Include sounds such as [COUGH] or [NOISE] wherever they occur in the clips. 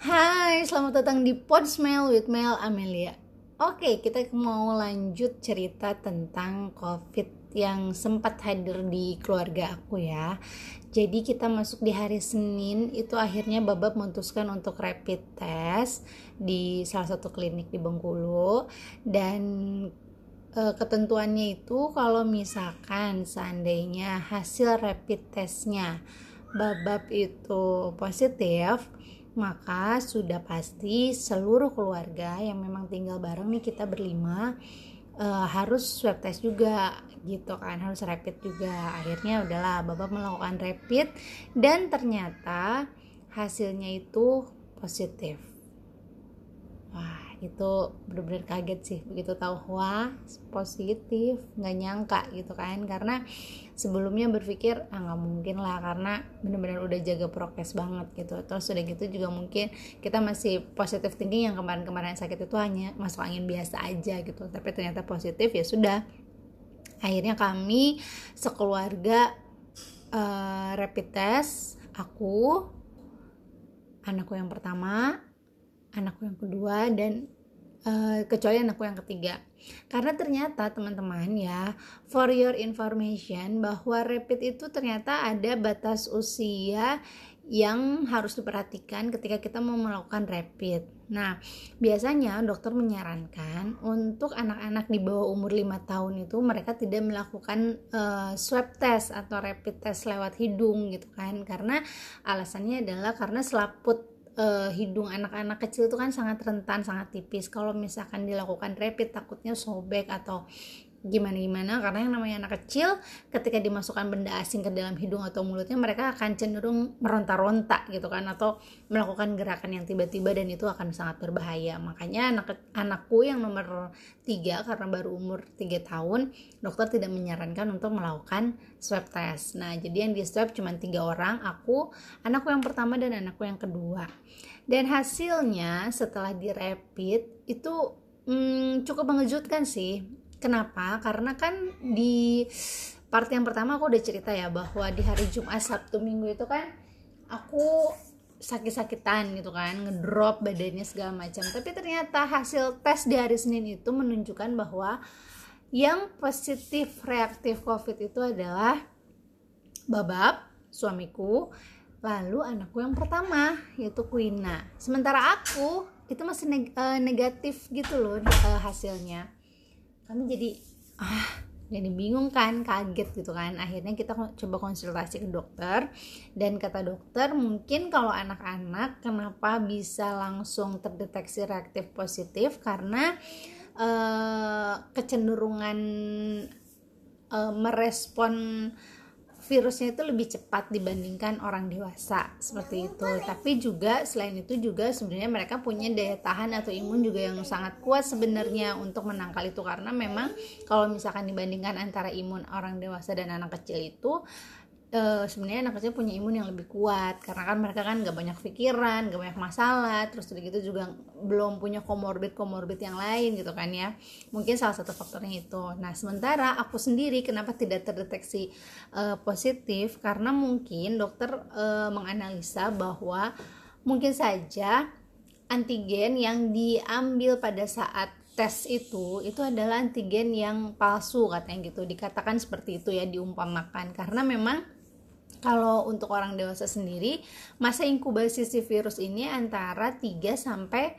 Hai, selamat datang di Podsmell with Mel Amelia. Oke, kita mau lanjut cerita tentang COVID yang sempat hadir di keluarga aku ya. Jadi kita masuk di hari Senin, itu akhirnya Babab memutuskan untuk rapid test di salah satu klinik di Bengkulu dan e, ketentuannya itu kalau misalkan seandainya hasil rapid testnya Babab itu positif, maka sudah pasti seluruh keluarga yang memang tinggal bareng nih kita berlima uh, harus swab test juga gitu kan harus rapid juga. Akhirnya udahlah bapak melakukan rapid dan ternyata hasilnya itu positif wah itu benar-benar kaget sih. Begitu tahu wah positif nggak nyangka gitu kan. Karena sebelumnya berpikir ah nggak mungkin lah karena benar-benar udah jaga prokes banget gitu. Terus udah gitu juga mungkin kita masih positif tinggi yang kemarin-kemarin sakit itu hanya masuk angin biasa aja gitu. Tapi ternyata positif ya sudah. Akhirnya kami sekeluarga uh, rapid test aku anakku yang pertama anakku yang kedua dan uh, kecuali anakku yang ketiga karena ternyata teman-teman ya for your information bahwa rapid itu ternyata ada batas usia yang harus diperhatikan ketika kita mau melakukan rapid. Nah, biasanya dokter menyarankan untuk anak-anak di bawah umur 5 tahun itu mereka tidak melakukan uh, swab test atau rapid test lewat hidung gitu kan. Karena alasannya adalah karena selaput uh, hidung anak-anak kecil itu kan sangat rentan, sangat tipis. Kalau misalkan dilakukan rapid takutnya sobek atau gimana gimana karena yang namanya anak kecil ketika dimasukkan benda asing ke dalam hidung atau mulutnya mereka akan cenderung meronta-ronta gitu kan atau melakukan gerakan yang tiba-tiba dan itu akan sangat berbahaya. Makanya anak anakku yang nomor tiga karena baru umur tiga tahun dokter tidak menyarankan untuk melakukan swab test. Nah jadi yang di swab cuma tiga orang aku anakku yang pertama dan anakku yang kedua. Dan hasilnya setelah di rapid itu hmm, cukup mengejutkan sih Kenapa? Karena kan di part yang pertama aku udah cerita ya bahwa di hari Jumat, Sabtu, Minggu itu kan aku sakit-sakitan gitu kan, ngedrop badannya segala macam. Tapi ternyata hasil tes di hari Senin itu menunjukkan bahwa yang positif reaktif COVID itu adalah Babab, suamiku, lalu anakku yang pertama yaitu Quina. Sementara aku itu masih neg eh, negatif gitu loh uh, hasilnya kami jadi ah jadi bingung kan kaget gitu kan. Akhirnya kita coba konsultasi ke dokter. Dan kata dokter mungkin kalau anak-anak kenapa bisa langsung terdeteksi reaktif positif? Karena uh, kecenderungan uh, merespon virusnya itu lebih cepat dibandingkan orang dewasa seperti itu. Tapi juga selain itu juga sebenarnya mereka punya daya tahan atau imun juga yang sangat kuat sebenarnya untuk menangkal itu. Karena memang kalau misalkan dibandingkan antara imun orang dewasa dan anak kecil itu uh, sebenarnya anak kecil punya imun yang lebih kuat karena kan mereka kan gak banyak pikiran gak banyak masalah terus udah gitu juga belum punya komorbid komorbid yang lain gitu kan ya. Mungkin salah satu faktornya itu. Nah sementara aku sendiri kenapa tidak terdeteksi uh, positif? Karena mungkin dokter uh, menganalisa bahwa mungkin saja antigen yang diambil pada saat tes itu itu adalah antigen yang palsu katanya gitu. Dikatakan seperti itu ya diumpamakan. Karena memang kalau untuk orang dewasa sendiri, masa inkubasi si virus ini antara 3 sampai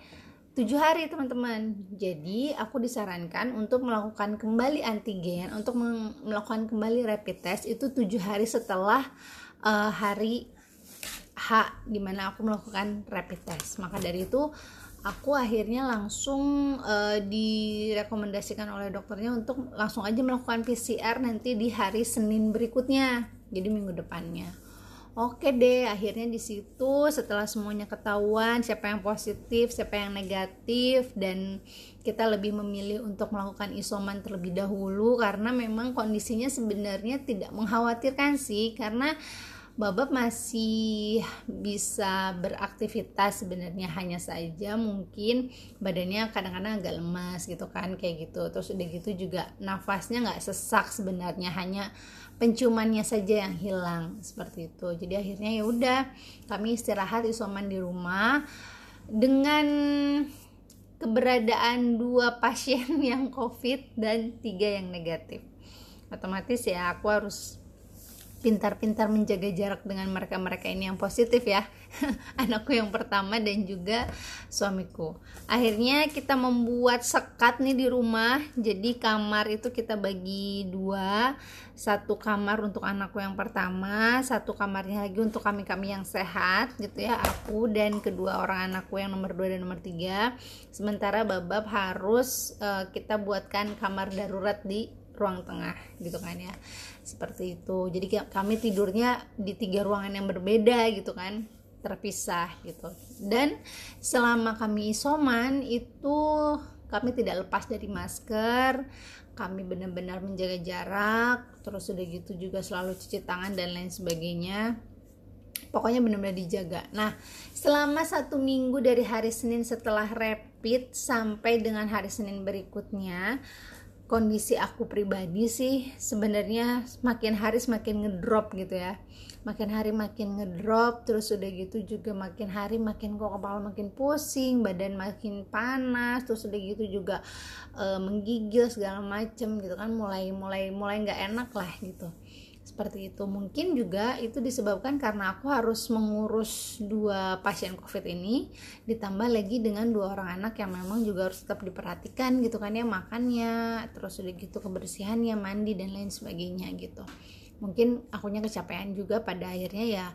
7 hari teman-teman. Jadi aku disarankan untuk melakukan kembali antigen untuk melakukan kembali rapid test itu tujuh hari setelah uh, hari H di mana aku melakukan rapid test. Maka dari itu aku akhirnya langsung uh, direkomendasikan oleh dokternya untuk langsung aja melakukan PCR nanti di hari Senin berikutnya jadi minggu depannya. Oke deh, akhirnya di situ setelah semuanya ketahuan siapa yang positif, siapa yang negatif dan kita lebih memilih untuk melakukan isoman terlebih dahulu karena memang kondisinya sebenarnya tidak mengkhawatirkan sih karena Babab masih bisa beraktivitas sebenarnya hanya saja mungkin badannya kadang-kadang agak lemas gitu kan kayak gitu. Terus udah gitu juga nafasnya nggak sesak sebenarnya hanya penciumannya saja yang hilang seperti itu. Jadi akhirnya ya udah kami istirahat isoman di rumah. Dengan keberadaan dua pasien [LAUGHS] yang covid dan tiga yang negatif. Otomatis ya aku harus pintar-pintar menjaga jarak dengan mereka-mereka ini yang positif ya. [LAUGHS] Anakku yang pertama dan juga suamiku. Akhirnya kita membuat sekat nih di rumah. Jadi kamar itu kita bagi dua. Satu kamar untuk anakku yang pertama satu kamarnya lagi untuk kami-kami yang sehat gitu ya aku dan kedua orang anakku yang nomor dua dan nomor tiga. Sementara babab harus uh, kita buatkan kamar darurat di ruang tengah gitu kan ya seperti itu. Jadi kami tidurnya di tiga ruangan yang berbeda gitu kan terpisah gitu. Dan selama kami isoman itu kami tidak lepas dari masker kami benar-benar menjaga jarak terus udah gitu juga selalu cuci tangan dan lain sebagainya. Pokoknya benar-benar dijaga. Nah selama satu minggu dari hari Senin setelah rapid sampai dengan hari Senin berikutnya kondisi aku pribadi sih sebenarnya makin hari semakin ngedrop gitu ya. Makin hari makin ngedrop terus udah gitu juga makin hari makin kok kepala makin pusing badan makin panas terus udah gitu juga e, menggigil segala macem gitu kan. Mulai mulai mulai nggak enak lah gitu seperti itu. Mungkin juga itu disebabkan karena aku harus mengurus dua pasien covid ini ditambah lagi dengan dua orang anak yang memang juga harus tetap diperhatikan gitu kan ya makannya terus udah gitu kebersihannya mandi dan lain sebagainya gitu. Mungkin akunya kecapean juga pada akhirnya ya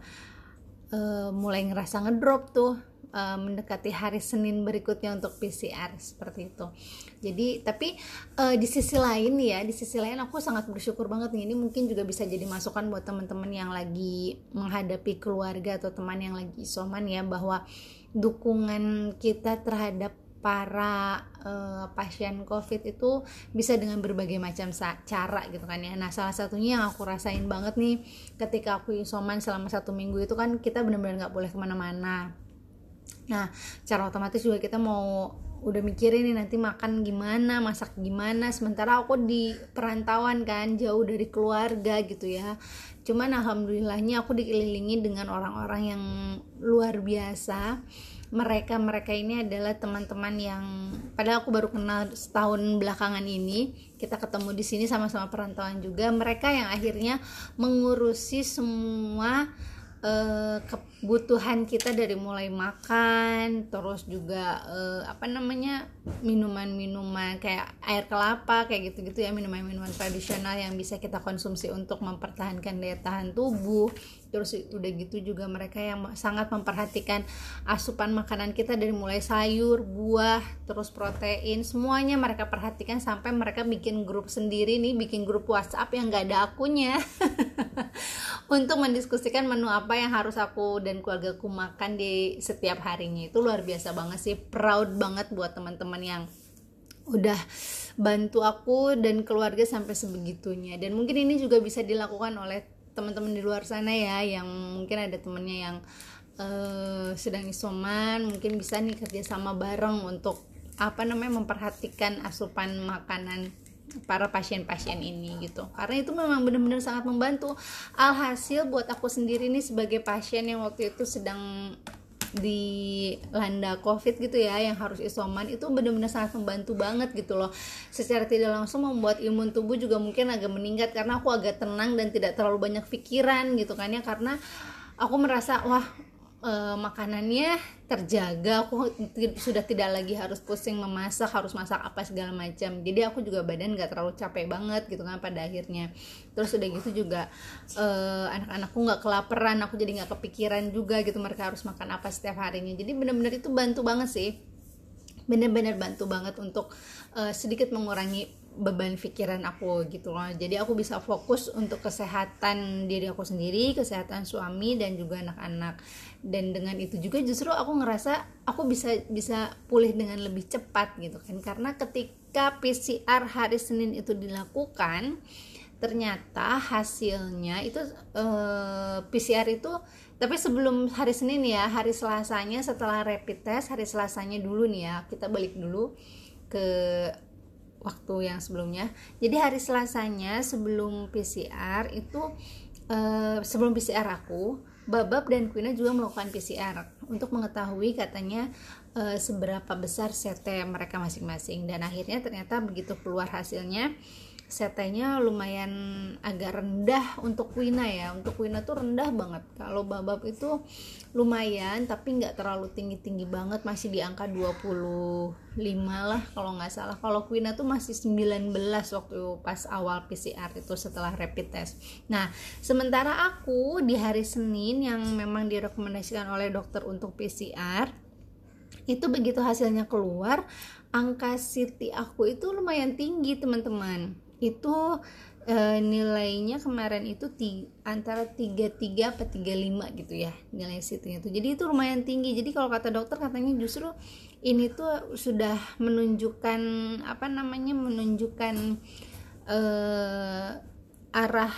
uh, mulai ngerasa ngedrop tuh uh, mendekati hari Senin berikutnya untuk PCR seperti itu. Jadi tapi uh, di sisi lain ya, di sisi lain aku sangat bersyukur banget nih. Ini mungkin juga bisa jadi masukan buat teman-teman yang lagi menghadapi keluarga atau teman yang lagi isoman ya bahwa dukungan kita terhadap para uh, pasien COVID itu bisa dengan berbagai macam cara gitu kan ya. Nah salah satunya yang aku rasain banget nih ketika aku isoman selama satu minggu itu kan kita benar-benar nggak boleh ke mana-mana Nah, cara otomatis juga kita mau udah mikirin nih nanti makan gimana, masak gimana. Sementara aku di perantauan kan, jauh dari keluarga gitu ya. Cuman alhamdulillahnya aku dikelilingi dengan orang-orang yang luar biasa. Mereka-mereka ini adalah teman-teman yang padahal aku baru kenal setahun belakangan ini. Kita ketemu di sini sama-sama perantauan juga. Mereka yang akhirnya mengurusi semua uh, kebutuhan kita dari mulai makan terus juga uh, apa namanya minuman-minuman kayak air kelapa kayak gitu-gitu ya minuman-minuman tradisional yang bisa kita konsumsi untuk mempertahankan daya tahan tubuh terus udah gitu juga mereka yang sangat memperhatikan asupan makanan kita dari mulai sayur buah terus protein semuanya mereka perhatikan sampai mereka bikin grup sendiri nih bikin grup WhatsApp yang gak ada akunnya. [LAUGHS] Untuk mendiskusikan menu apa yang harus aku dan keluargaku makan di setiap harinya. Itu luar biasa banget sih proud banget buat teman-teman yang udah bantu aku dan keluarga sampai sebegitunya. Dan mungkin ini juga bisa dilakukan oleh teman-teman di luar sana ya yang mungkin ada temennya yang uh, sedang isoman mungkin bisa nih kerjasama bareng untuk apa namanya memperhatikan asupan makanan para pasien-pasien ini gitu. Karena itu memang benar-benar sangat membantu. Alhasil buat aku sendiri nih sebagai pasien yang waktu itu sedang di landa covid gitu ya yang harus isoman itu benar-benar sangat membantu banget gitu loh. Secara tidak langsung membuat imun tubuh juga mungkin agak meningkat karena aku agak tenang dan tidak terlalu banyak pikiran gitu kan ya. Karena aku merasa wah e, makanannya terjaga. Aku sudah tidak lagi harus pusing memasak harus masak apa segala macam. Jadi aku juga badan gak terlalu capek banget gitu kan pada akhirnya. Terus udah gitu juga e, anak-anakku nggak kelaparan aku jadi nggak kepikiran juga gitu mereka harus makan apa setiap harinya. Jadi benar-benar itu bantu banget sih. Benar-benar bantu banget untuk uh, sedikit mengurangi beban pikiran aku gitu loh. Jadi aku bisa fokus untuk kesehatan diri aku sendiri kesehatan suami dan juga anak-anak. Dan dengan itu juga justru aku ngerasa aku bisa bisa pulih dengan lebih cepat gitu kan. Karena ketika PCR hari Senin itu dilakukan ternyata hasilnya itu eh, PCR itu tapi sebelum hari Senin ya hari Selasanya setelah rapid test hari Selasanya dulu nih ya kita balik dulu ke waktu yang sebelumnya. Jadi hari Selasanya sebelum PCR itu uh, sebelum PCR aku Babab dan Quina juga melakukan PCR untuk mengetahui katanya e, seberapa besar CT mereka masing-masing. Dan akhirnya ternyata begitu keluar hasilnya setenya lumayan agak rendah untuk Wina ya. Untuk Wina tuh rendah banget. Kalau babab itu lumayan tapi nggak terlalu tinggi-tinggi banget. Masih di angka 25 lah kalau nggak salah. Kalau Wina tuh masih 19 waktu pas awal PCR itu setelah rapid test. Nah sementara aku di hari Senin yang memang direkomendasikan oleh dokter untuk PCR itu begitu hasilnya keluar angka CT aku itu lumayan tinggi teman-teman itu e, nilainya kemarin itu ti, antara 33 apa 35 gitu ya nilai situ itu jadi itu lumayan tinggi. Jadi kalau kata dokter katanya justru ini tuh sudah menunjukkan apa namanya menunjukkan e, arah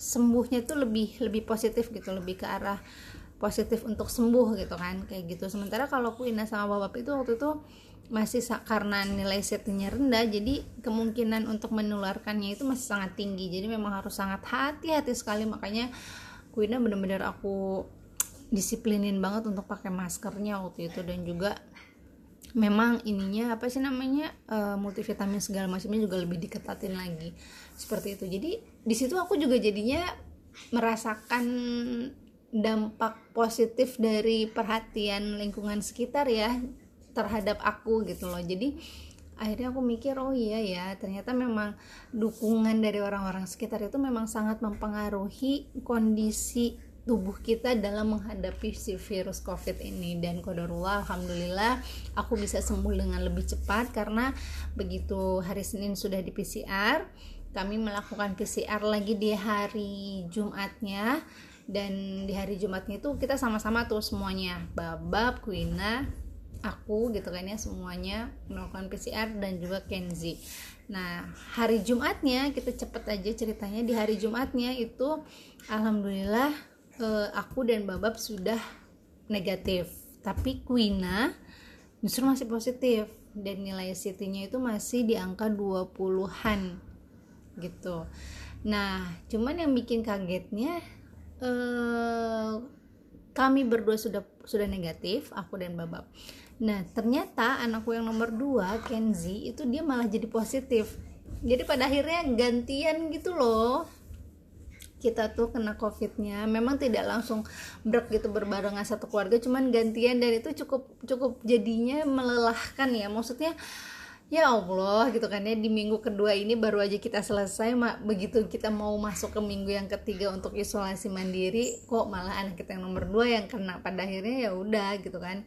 sembuhnya itu lebih lebih positif gitu lebih ke arah positif untuk sembuh gitu kan kayak gitu. Sementara kalau Kuina sama bapak itu waktu itu masih karena nilai setnya rendah jadi kemungkinan untuk menularkannya itu masih sangat tinggi. Jadi memang harus sangat hati-hati sekali. Makanya Kuina bener-bener aku disiplinin banget untuk pakai maskernya waktu itu. Dan juga memang ininya apa sih namanya uh, multivitamin segala macamnya juga lebih diketatin lagi. Seperti itu. Jadi di situ aku juga jadinya merasakan dampak positif dari perhatian lingkungan sekitar ya terhadap aku gitu loh. Jadi akhirnya aku mikir oh iya ya ternyata memang dukungan dari orang-orang sekitar itu memang sangat mempengaruhi kondisi tubuh kita dalam menghadapi si virus covid ini. Dan kodarullah alhamdulillah aku bisa sembuh dengan lebih cepat karena begitu hari Senin sudah di PCR kami melakukan PCR lagi di hari Jumatnya. Dan di hari Jumatnya itu kita sama-sama tuh semuanya. Babab Kuina aku gitu kan ya semuanya melakukan PCR dan juga Kenzi. Nah hari Jumatnya kita cepet aja ceritanya. Di hari Jumatnya itu alhamdulillah eh, aku dan Babab sudah negatif. Tapi Quina justru masih positif dan nilai CT-nya itu masih di angka 20-an gitu. Nah cuman yang bikin kagetnya eh, kami berdua sudah sudah negatif aku dan Babab Nah ternyata anakku yang nomor dua Kenzi itu dia malah jadi positif. Jadi pada akhirnya gantian gitu loh. Kita tuh kena covidnya. Memang tidak langsung brek gitu berbarengan satu keluarga cuman gantian dan itu cukup cukup jadinya melelahkan ya. Maksudnya ya Allah gitu kan ya di minggu kedua ini baru aja kita selesai mak. Begitu kita mau masuk ke minggu yang ketiga untuk isolasi mandiri kok malah anak kita yang nomor dua yang kena? Pada akhirnya ya udah gitu kan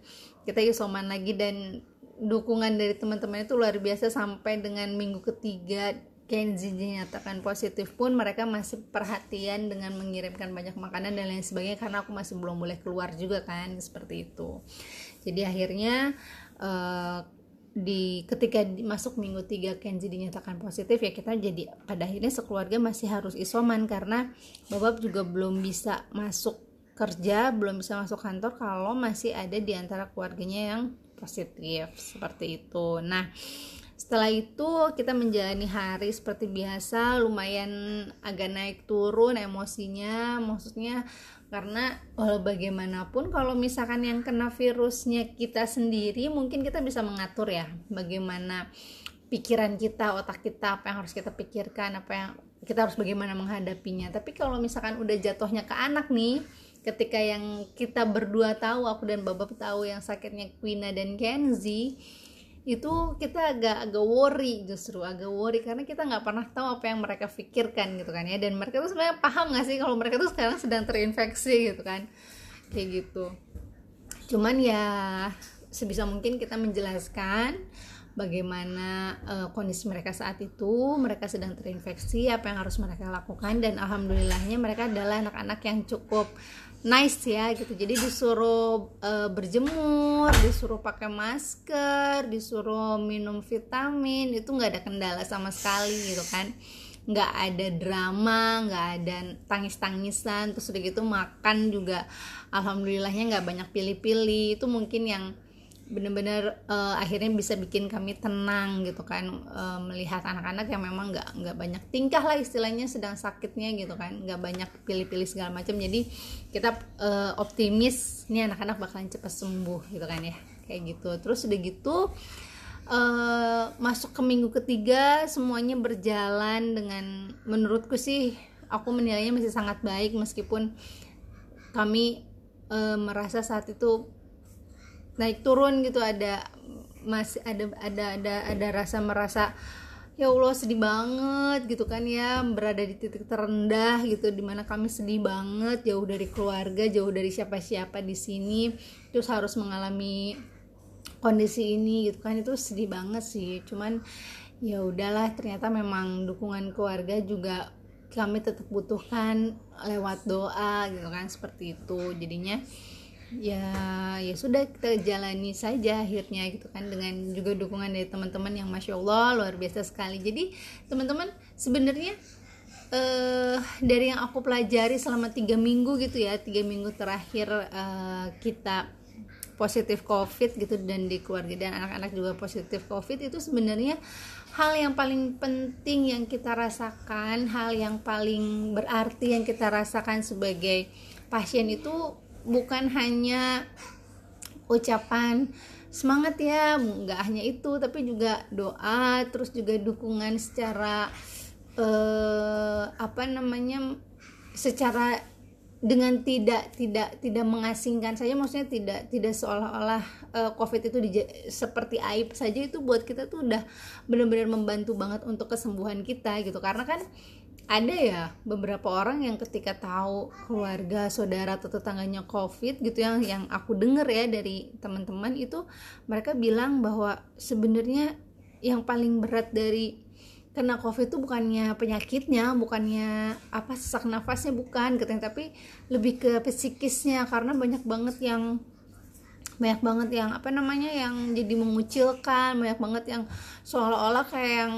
kita isoman lagi dan dukungan dari teman-teman itu luar biasa sampai dengan minggu ketiga Kenzi dinyatakan positif pun mereka masih perhatian dengan mengirimkan banyak makanan dan lain sebagainya karena aku masih belum boleh keluar juga kan seperti itu. Jadi akhirnya uh, di ketika masuk minggu tiga Kenzi dinyatakan positif ya kita jadi pada akhirnya sekeluarga masih harus isoman karena bapak juga belum bisa masuk kerja belum bisa masuk kantor kalau masih ada di antara keluarganya yang positif seperti itu. Nah setelah itu kita menjalani hari seperti biasa lumayan agak naik turun emosinya maksudnya karena walau bagaimanapun kalau misalkan yang kena virusnya kita sendiri mungkin kita bisa mengatur ya bagaimana pikiran kita otak kita apa yang harus kita pikirkan apa yang kita harus bagaimana menghadapinya. Tapi kalau misalkan udah jatuhnya ke anak nih ketika yang kita berdua tahu aku dan Babab tahu yang sakitnya Quina dan Kenzi itu kita agak agak worry justru agak worry. Karena kita nggak pernah tahu apa yang mereka pikirkan gitu kan ya. Dan mereka tuh sebenarnya paham nggak sih kalau mereka tuh sekarang sedang terinfeksi gitu kan? Kayak gitu. Cuman ya sebisa mungkin kita menjelaskan bagaimana uh, kondisi mereka saat itu. Mereka sedang terinfeksi apa yang harus mereka lakukan. Dan alhamdulillahnya mereka adalah anak-anak yang cukup nice ya gitu. Jadi disuruh uh, berjemur disuruh pakai masker disuruh minum vitamin itu nggak ada kendala sama sekali gitu kan. Nggak ada drama nggak ada tangis tangisan terus udah gitu makan juga alhamdulillahnya nggak banyak pilih-pilih. Itu mungkin yang bener-bener uh, akhirnya bisa bikin kami tenang gitu kan uh, melihat anak-anak yang memang nggak nggak banyak tingkah lah istilahnya sedang sakitnya gitu kan nggak banyak pilih-pilih segala macam. Jadi kita uh, optimis ini anak-anak bakalan cepat sembuh gitu kan ya kayak gitu. Terus udah gitu uh, masuk ke minggu ketiga semuanya berjalan dengan menurutku sih aku menilainya masih sangat baik meskipun kami uh, merasa saat itu naik turun gitu ada masih ada ada ada ada rasa merasa ya Allah sedih banget gitu kan ya berada di titik terendah gitu di mana kami sedih banget jauh dari keluarga jauh dari siapa-siapa di sini terus harus mengalami kondisi ini gitu kan itu sedih banget sih. Cuman ya udahlah ternyata memang dukungan keluarga juga kami tetap butuhkan lewat doa gitu kan seperti itu jadinya ya ya sudah kita jalani saja akhirnya gitu kan dengan juga dukungan dari teman-teman yang masya Allah luar biasa sekali. Jadi teman-teman sebenarnya eh, dari yang aku pelajari selama tiga minggu gitu ya tiga minggu terakhir eh, kita positif covid gitu dan di keluarga dan anak-anak juga positif covid itu sebenarnya hal yang paling penting yang kita rasakan hal yang paling berarti yang kita rasakan sebagai pasien itu bukan hanya ucapan semangat ya nggak hanya itu tapi juga doa terus juga dukungan secara eh, apa namanya secara dengan tidak tidak tidak mengasingkan saja maksudnya tidak tidak seolah-olah uh, covid itu di, seperti aib saja itu buat kita tuh udah benar-benar membantu banget untuk kesembuhan kita gitu. Karena kan ada ya beberapa orang yang ketika tahu keluarga saudara atau tetangganya covid gitu yang yang aku denger ya dari teman-teman itu mereka bilang bahwa sebenarnya yang paling berat dari kena covid itu bukannya penyakitnya bukannya apa sesak nafasnya bukan katanya tapi lebih ke psikisnya. Karena banyak banget yang banyak banget yang apa namanya yang jadi mengucilkan banyak banget yang seolah-olah kayak yang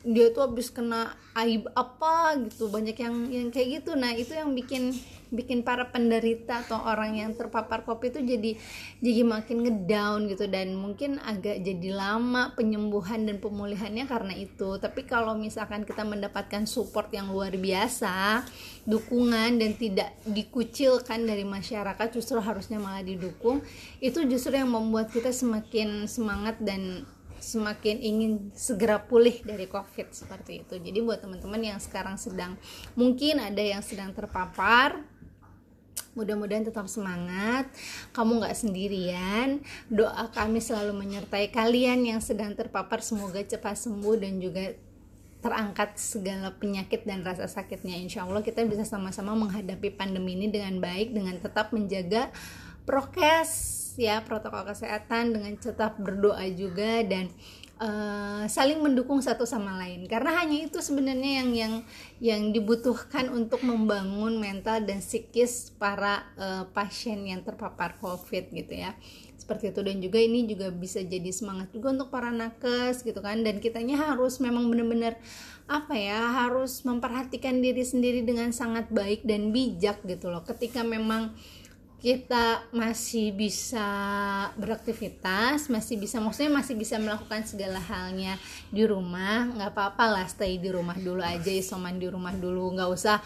dia tuh habis kena aib apa gitu. Banyak yang yang kayak gitu. Nah itu yang bikin bikin para penderita atau orang yang terpapar kopi itu jadi jadi makin ngedown gitu. Dan mungkin agak jadi lama penyembuhan dan pemulihannya karena itu. Tapi kalau misalkan kita mendapatkan support yang luar biasa dukungan dan tidak dikucilkan dari masyarakat justru harusnya malah didukung itu justru yang membuat kita semakin semangat dan semakin ingin segera pulih dari covid seperti itu. Jadi buat teman-teman yang sekarang sedang mungkin ada yang sedang terpapar mudah-mudahan tetap semangat. Kamu nggak sendirian. Doa kami selalu menyertai kalian yang sedang terpapar. Semoga cepat sembuh dan juga terangkat segala penyakit dan rasa sakitnya. Insya Allah kita bisa sama-sama menghadapi pandemi ini dengan baik dengan tetap menjaga prokes ya protokol kesehatan dengan tetap berdoa juga dan uh, saling mendukung satu sama lain. Karena hanya itu sebenarnya yang yang yang dibutuhkan untuk membangun mental dan psikis para uh, pasien yang terpapar covid gitu ya. Seperti itu. Dan juga ini juga bisa jadi semangat juga untuk para nakes gitu kan. Dan kitanya harus memang benar-benar apa ya harus memperhatikan diri sendiri dengan sangat baik dan bijak gitu loh. Ketika memang kita masih bisa beraktivitas masih bisa maksudnya masih bisa melakukan segala halnya di rumah nggak apa-apa lah stay di rumah dulu aja isoman di rumah dulu nggak usah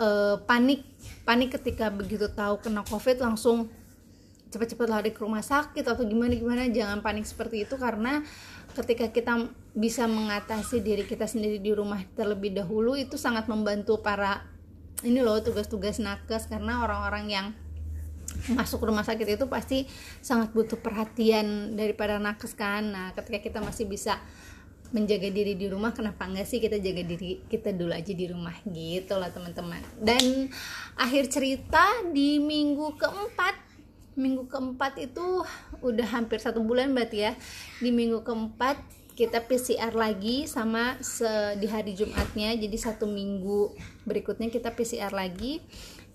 uh, panik panik ketika begitu tahu kena covid langsung cepat-cepat lari ke rumah sakit atau gimana gimana. Jangan panik seperti itu karena ketika kita bisa mengatasi diri kita sendiri di rumah terlebih dahulu itu sangat membantu para ini loh tugas-tugas nakes karena orang-orang yang masuk rumah sakit itu pasti sangat butuh perhatian daripada nakes kan. Nah ketika kita masih bisa menjaga diri di rumah kenapa enggak sih kita jaga diri kita dulu aja di rumah? Gitu lah teman-teman. Dan akhir cerita di minggu keempat minggu keempat itu udah hampir satu bulan berarti ya. Di minggu keempat kita PCR lagi sama di hari Jumatnya. Jadi satu minggu berikutnya kita PCR lagi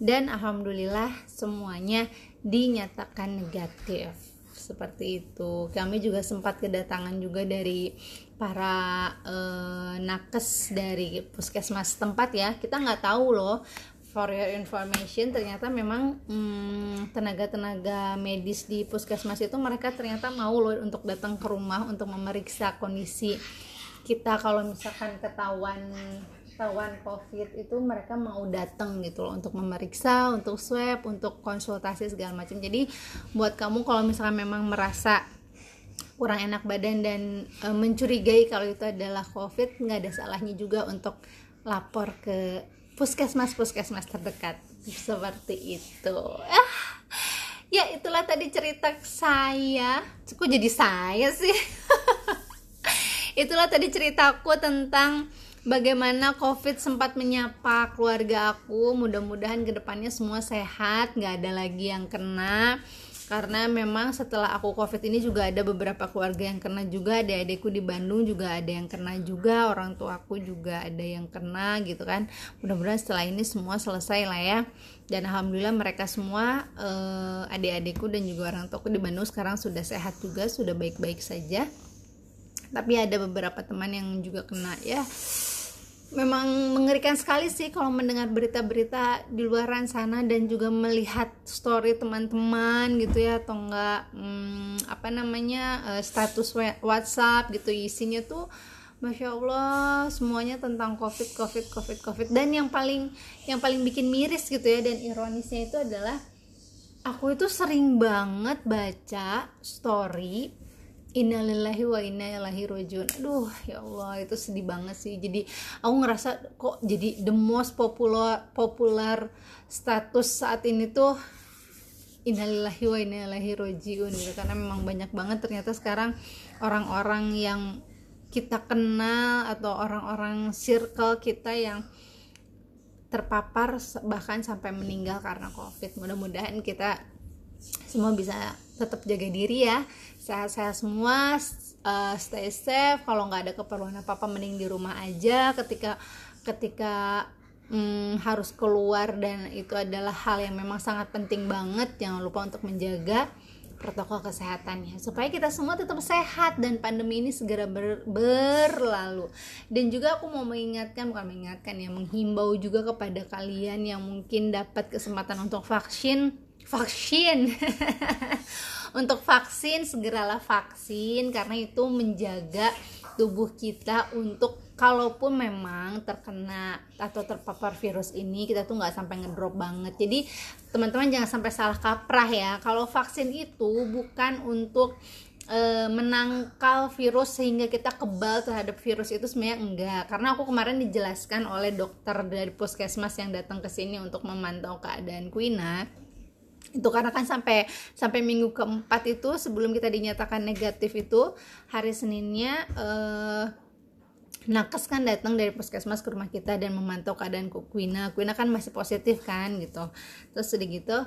dan alhamdulillah semuanya dinyatakan negatif. Seperti itu. Kami juga sempat kedatangan juga dari para e, nakes dari puskesmas tempat ya. Kita nggak tahu loh for your information ternyata memang hmm, tenaga-tenaga medis di puskesmas itu mereka ternyata mau loh untuk datang ke rumah untuk memeriksa kondisi kita. Kalau misalkan ketahuan ketahuan covid itu mereka mau datang gitu loh untuk memeriksa untuk swab untuk konsultasi segala macam jadi buat kamu kalau misalkan memang merasa kurang enak badan dan e, mencurigai kalau itu adalah covid nggak ada salahnya juga untuk lapor ke puskesmas puskesmas terdekat. Seperti itu. Ah ya itulah tadi cerita saya. Kok jadi saya sih? [LAUGHS] Itulah tadi ceritaku tentang bagaimana covid sempat menyapa keluarga aku? Mudah-mudahan ke depannya semua sehat nggak ada lagi yang kena. Karena memang setelah aku covid ini juga ada beberapa keluarga yang kena juga. Ada adikku di Bandung juga ada yang kena juga. Orang tua aku juga ada yang kena gitu kan. Mudah-mudahan setelah ini semua selesai lah ya. Dan alhamdulillah mereka semua uh, adik-adikku dan juga orang tuaku di Bandung sekarang sudah sehat juga sudah baik-baik saja tapi ada beberapa teman yang juga kena ya. Memang mengerikan sekali sih kalau mendengar berita-berita di luar sana dan juga melihat story teman-teman gitu ya atau enggak hmm, apa namanya uh, status WhatsApp gitu isinya tuh Masya Allah semuanya tentang covid covid covid covid. Dan yang paling yang paling bikin miris gitu ya dan ironisnya itu adalah aku itu sering banget baca story Innalillahi wa inna ilaihi rajiun. Aduh, ya Allah, itu sedih banget sih. Jadi aku ngerasa kok jadi the most popular popular status saat ini tuh innalillahi wa inna ilaihi rajiun gitu karena memang banyak banget ternyata sekarang orang-orang yang kita kenal atau orang-orang circle kita yang terpapar bahkan sampai meninggal karena covid mudah-mudahan kita semua bisa tetap jaga diri ya. Sehat-sehat semua uh, stay safe. Kalau nggak ada keperluan apa apa mending di rumah aja. Ketika ketika um, harus keluar dan itu adalah hal yang memang sangat penting banget. Jangan lupa untuk menjaga protokol kesehatannya. Supaya kita semua tetap sehat dan pandemi ini segera ber, berlalu. Dan juga aku mau mengingatkan bukan mengingatkan ya menghimbau juga kepada kalian yang mungkin dapat kesempatan untuk vaksin vaksin. [LAUGHS] Untuk vaksin segeralah vaksin karena itu menjaga tubuh kita untuk kalaupun memang terkena atau terpapar virus ini kita tuh nggak sampai ngedrop banget. Jadi teman-teman jangan sampai salah kaprah ya. Kalau vaksin itu bukan untuk e, menangkal virus sehingga kita kebal terhadap virus itu sebenarnya enggak. Karena aku kemarin dijelaskan oleh dokter dari puskesmas yang datang ke sini untuk memantau keadaan Kuina itu karena kan sampai sampai minggu keempat itu sebelum kita dinyatakan negatif itu hari Seninnya eh, nakes kan datang dari puskesmas ke rumah kita dan memantau keadaan Kuina. Kuina kan masih positif kan gitu. Terus sedikit gitu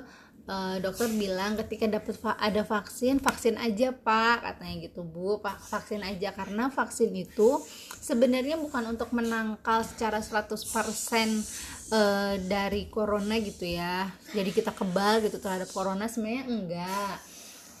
uh, dokter bilang ketika dapat ada vaksin vaksin aja pak katanya gitu bu. Pak vaksin aja karena vaksin itu sebenarnya bukan untuk menangkal secara 100% uh, dari corona gitu ya. Jadi kita kebal gitu terhadap corona sebenarnya enggak.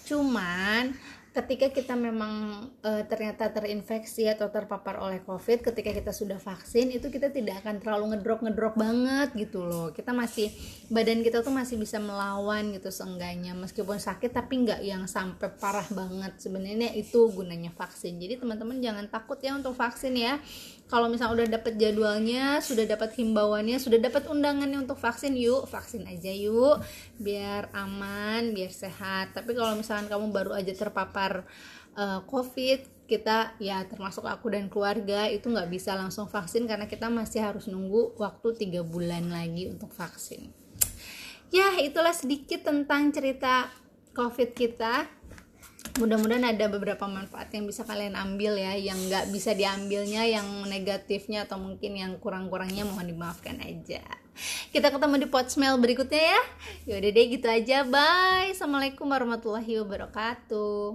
Cuman ketika kita memang e, ternyata terinfeksi atau terpapar oleh covid ketika kita sudah vaksin itu kita tidak akan terlalu ngedrop ngedrop banget gitu loh. Kita masih badan kita tuh masih bisa melawan gitu seenggaknya. Meskipun sakit tapi nggak yang sampai parah banget. Sebenarnya itu gunanya vaksin. Jadi teman-teman jangan takut ya untuk vaksin ya kalau misalnya udah dapat jadwalnya sudah dapat himbauannya sudah dapat undangannya untuk vaksin yuk vaksin aja yuk biar aman biar sehat. Tapi kalau misalnya kamu baru aja terpapar uh, covid kita ya termasuk aku dan keluarga itu nggak bisa langsung vaksin karena kita masih harus nunggu waktu tiga bulan lagi untuk vaksin. Ya itulah sedikit tentang cerita covid kita mudah-mudahan ada beberapa manfaat yang bisa kalian ambil ya yang nggak bisa diambilnya yang negatifnya atau mungkin yang kurang-kurangnya mohon dimaafkan aja. Kita ketemu di pot smell berikutnya ya. Yaudah deh gitu aja. Bye. Assalamualaikum warahmatullahi wabarakatuh